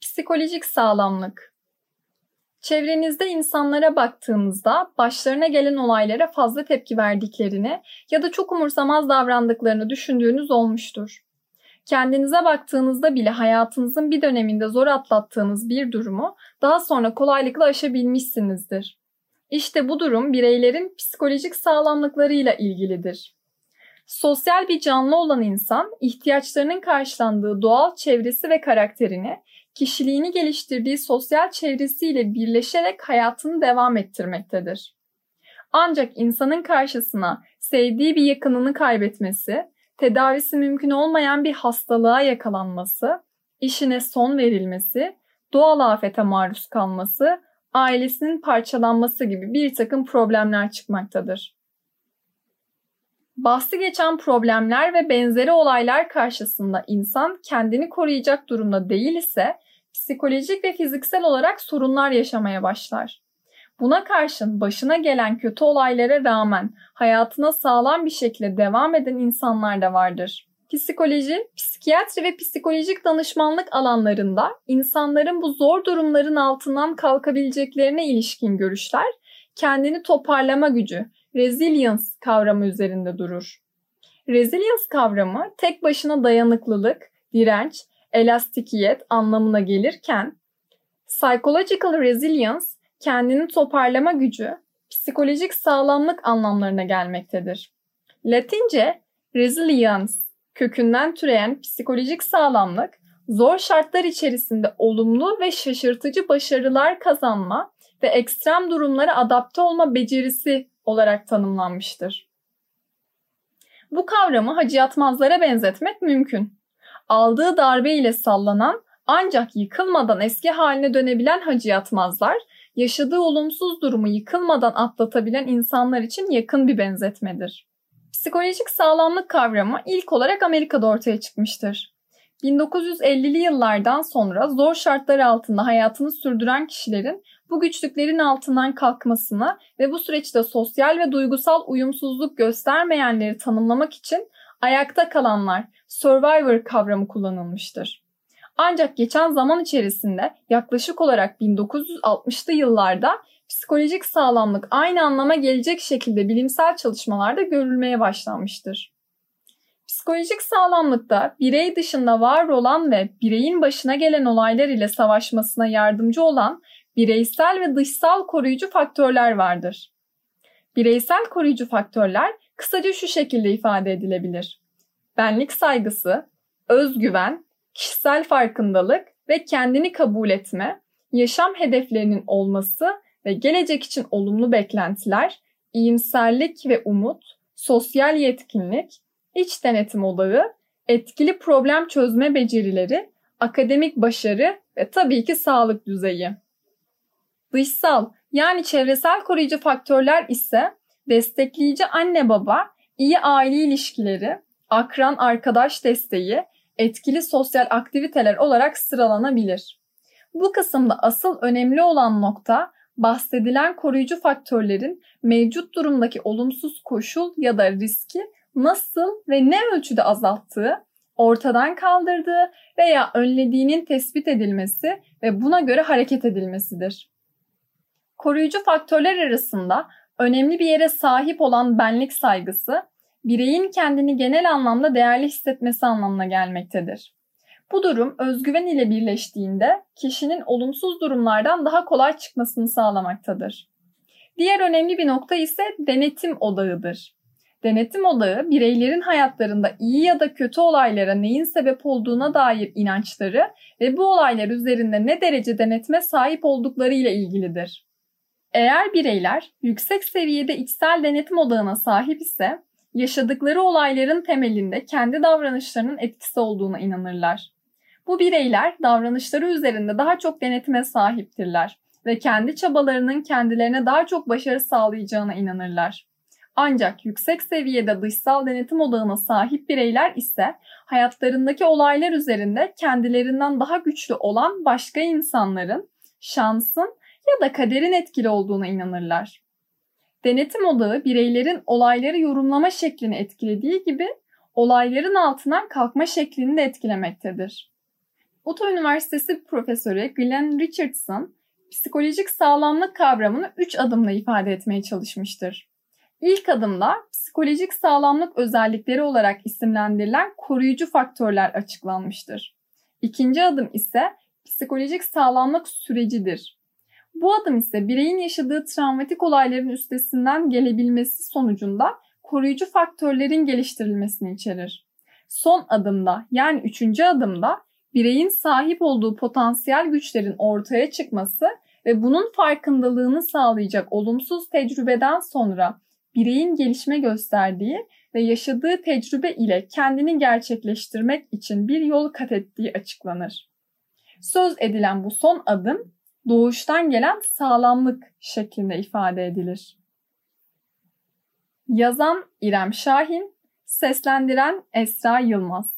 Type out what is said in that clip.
Psikolojik sağlamlık Çevrenizde insanlara baktığınızda başlarına gelen olaylara fazla tepki verdiklerini ya da çok umursamaz davrandıklarını düşündüğünüz olmuştur. Kendinize baktığınızda bile hayatınızın bir döneminde zor atlattığınız bir durumu daha sonra kolaylıkla aşabilmişsinizdir. İşte bu durum bireylerin psikolojik sağlamlıklarıyla ilgilidir. Sosyal bir canlı olan insan ihtiyaçlarının karşılandığı doğal çevresi ve karakterini kişiliğini geliştirdiği sosyal çevresiyle birleşerek hayatını devam ettirmektedir. Ancak insanın karşısına sevdiği bir yakınını kaybetmesi, tedavisi mümkün olmayan bir hastalığa yakalanması, işine son verilmesi, doğal afete maruz kalması, ailesinin parçalanması gibi bir takım problemler çıkmaktadır. Bahsi geçen problemler ve benzeri olaylar karşısında insan kendini koruyacak durumda değil ise psikolojik ve fiziksel olarak sorunlar yaşamaya başlar. Buna karşın başına gelen kötü olaylara rağmen hayatına sağlam bir şekilde devam eden insanlar da vardır. Psikoloji, psikiyatri ve psikolojik danışmanlık alanlarında insanların bu zor durumların altından kalkabileceklerine ilişkin görüşler kendini toparlama gücü, resilience kavramı üzerinde durur. Resilience kavramı tek başına dayanıklılık, direnç, elastikiyet anlamına gelirken psychological resilience kendini toparlama gücü, psikolojik sağlamlık anlamlarına gelmektedir. Latince resilience kökünden türeyen psikolojik sağlamlık, zor şartlar içerisinde olumlu ve şaşırtıcı başarılar kazanma ve ekstrem durumlara adapte olma becerisi olarak tanımlanmıştır. Bu kavramı Hacı Yatmazlara benzetmek mümkün. Aldığı darbe ile sallanan ancak yıkılmadan eski haline dönebilen Hacı Yatmazlar, yaşadığı olumsuz durumu yıkılmadan atlatabilen insanlar için yakın bir benzetmedir. Psikolojik sağlamlık kavramı ilk olarak Amerika'da ortaya çıkmıştır. 1950'li yıllardan sonra zor şartlar altında hayatını sürdüren kişilerin bu güçlüklerin altından kalkmasına ve bu süreçte sosyal ve duygusal uyumsuzluk göstermeyenleri tanımlamak için ayakta kalanlar, survivor kavramı kullanılmıştır. Ancak geçen zaman içerisinde yaklaşık olarak 1960'lı yıllarda psikolojik sağlamlık aynı anlama gelecek şekilde bilimsel çalışmalarda görülmeye başlanmıştır. Psikolojik sağlamlıkta birey dışında var olan ve bireyin başına gelen olaylar ile savaşmasına yardımcı olan bireysel ve dışsal koruyucu faktörler vardır. Bireysel koruyucu faktörler kısaca şu şekilde ifade edilebilir. Benlik saygısı, özgüven, kişisel farkındalık ve kendini kabul etme, yaşam hedeflerinin olması ve gelecek için olumlu beklentiler, iyimserlik ve umut, sosyal yetkinlik, iç denetim odağı, etkili problem çözme becerileri, akademik başarı ve tabii ki sağlık düzeyi. Dışsal yani çevresel koruyucu faktörler ise destekleyici anne baba, iyi aile ilişkileri, akran arkadaş desteği, etkili sosyal aktiviteler olarak sıralanabilir. Bu kısımda asıl önemli olan nokta bahsedilen koruyucu faktörlerin mevcut durumdaki olumsuz koşul ya da riski nasıl ve ne ölçüde azalttığı, ortadan kaldırdığı veya önlediğinin tespit edilmesi ve buna göre hareket edilmesidir. Koruyucu faktörler arasında önemli bir yere sahip olan benlik saygısı, bireyin kendini genel anlamda değerli hissetmesi anlamına gelmektedir. Bu durum özgüven ile birleştiğinde kişinin olumsuz durumlardan daha kolay çıkmasını sağlamaktadır. Diğer önemli bir nokta ise denetim odağıdır. Denetim odağı bireylerin hayatlarında iyi ya da kötü olaylara neyin sebep olduğuna dair inançları ve bu olaylar üzerinde ne derece denetme sahip oldukları ile ilgilidir. Eğer bireyler yüksek seviyede içsel denetim odağına sahip ise yaşadıkları olayların temelinde kendi davranışlarının etkisi olduğuna inanırlar. Bu bireyler davranışları üzerinde daha çok denetime sahiptirler ve kendi çabalarının kendilerine daha çok başarı sağlayacağına inanırlar. Ancak yüksek seviyede dışsal denetim odağına sahip bireyler ise hayatlarındaki olaylar üzerinde kendilerinden daha güçlü olan başka insanların, şansın ya da kaderin etkili olduğuna inanırlar. Denetim odağı bireylerin olayları yorumlama şeklini etkilediği gibi olayların altından kalkma şeklini de etkilemektedir. Utah Üniversitesi Profesörü Glenn Richardson, psikolojik sağlamlık kavramını üç adımla ifade etmeye çalışmıştır. İlk adımda psikolojik sağlamlık özellikleri olarak isimlendirilen koruyucu faktörler açıklanmıştır. İkinci adım ise psikolojik sağlamlık sürecidir. Bu adım ise bireyin yaşadığı travmatik olayların üstesinden gelebilmesi sonucunda koruyucu faktörlerin geliştirilmesini içerir. Son adımda yani üçüncü adımda bireyin sahip olduğu potansiyel güçlerin ortaya çıkması ve bunun farkındalığını sağlayacak olumsuz tecrübeden sonra bireyin gelişme gösterdiği ve yaşadığı tecrübe ile kendini gerçekleştirmek için bir yol kat ettiği açıklanır. Söz edilen bu son adım doğuştan gelen sağlamlık şeklinde ifade edilir. Yazan İrem Şahin, seslendiren Esra Yılmaz.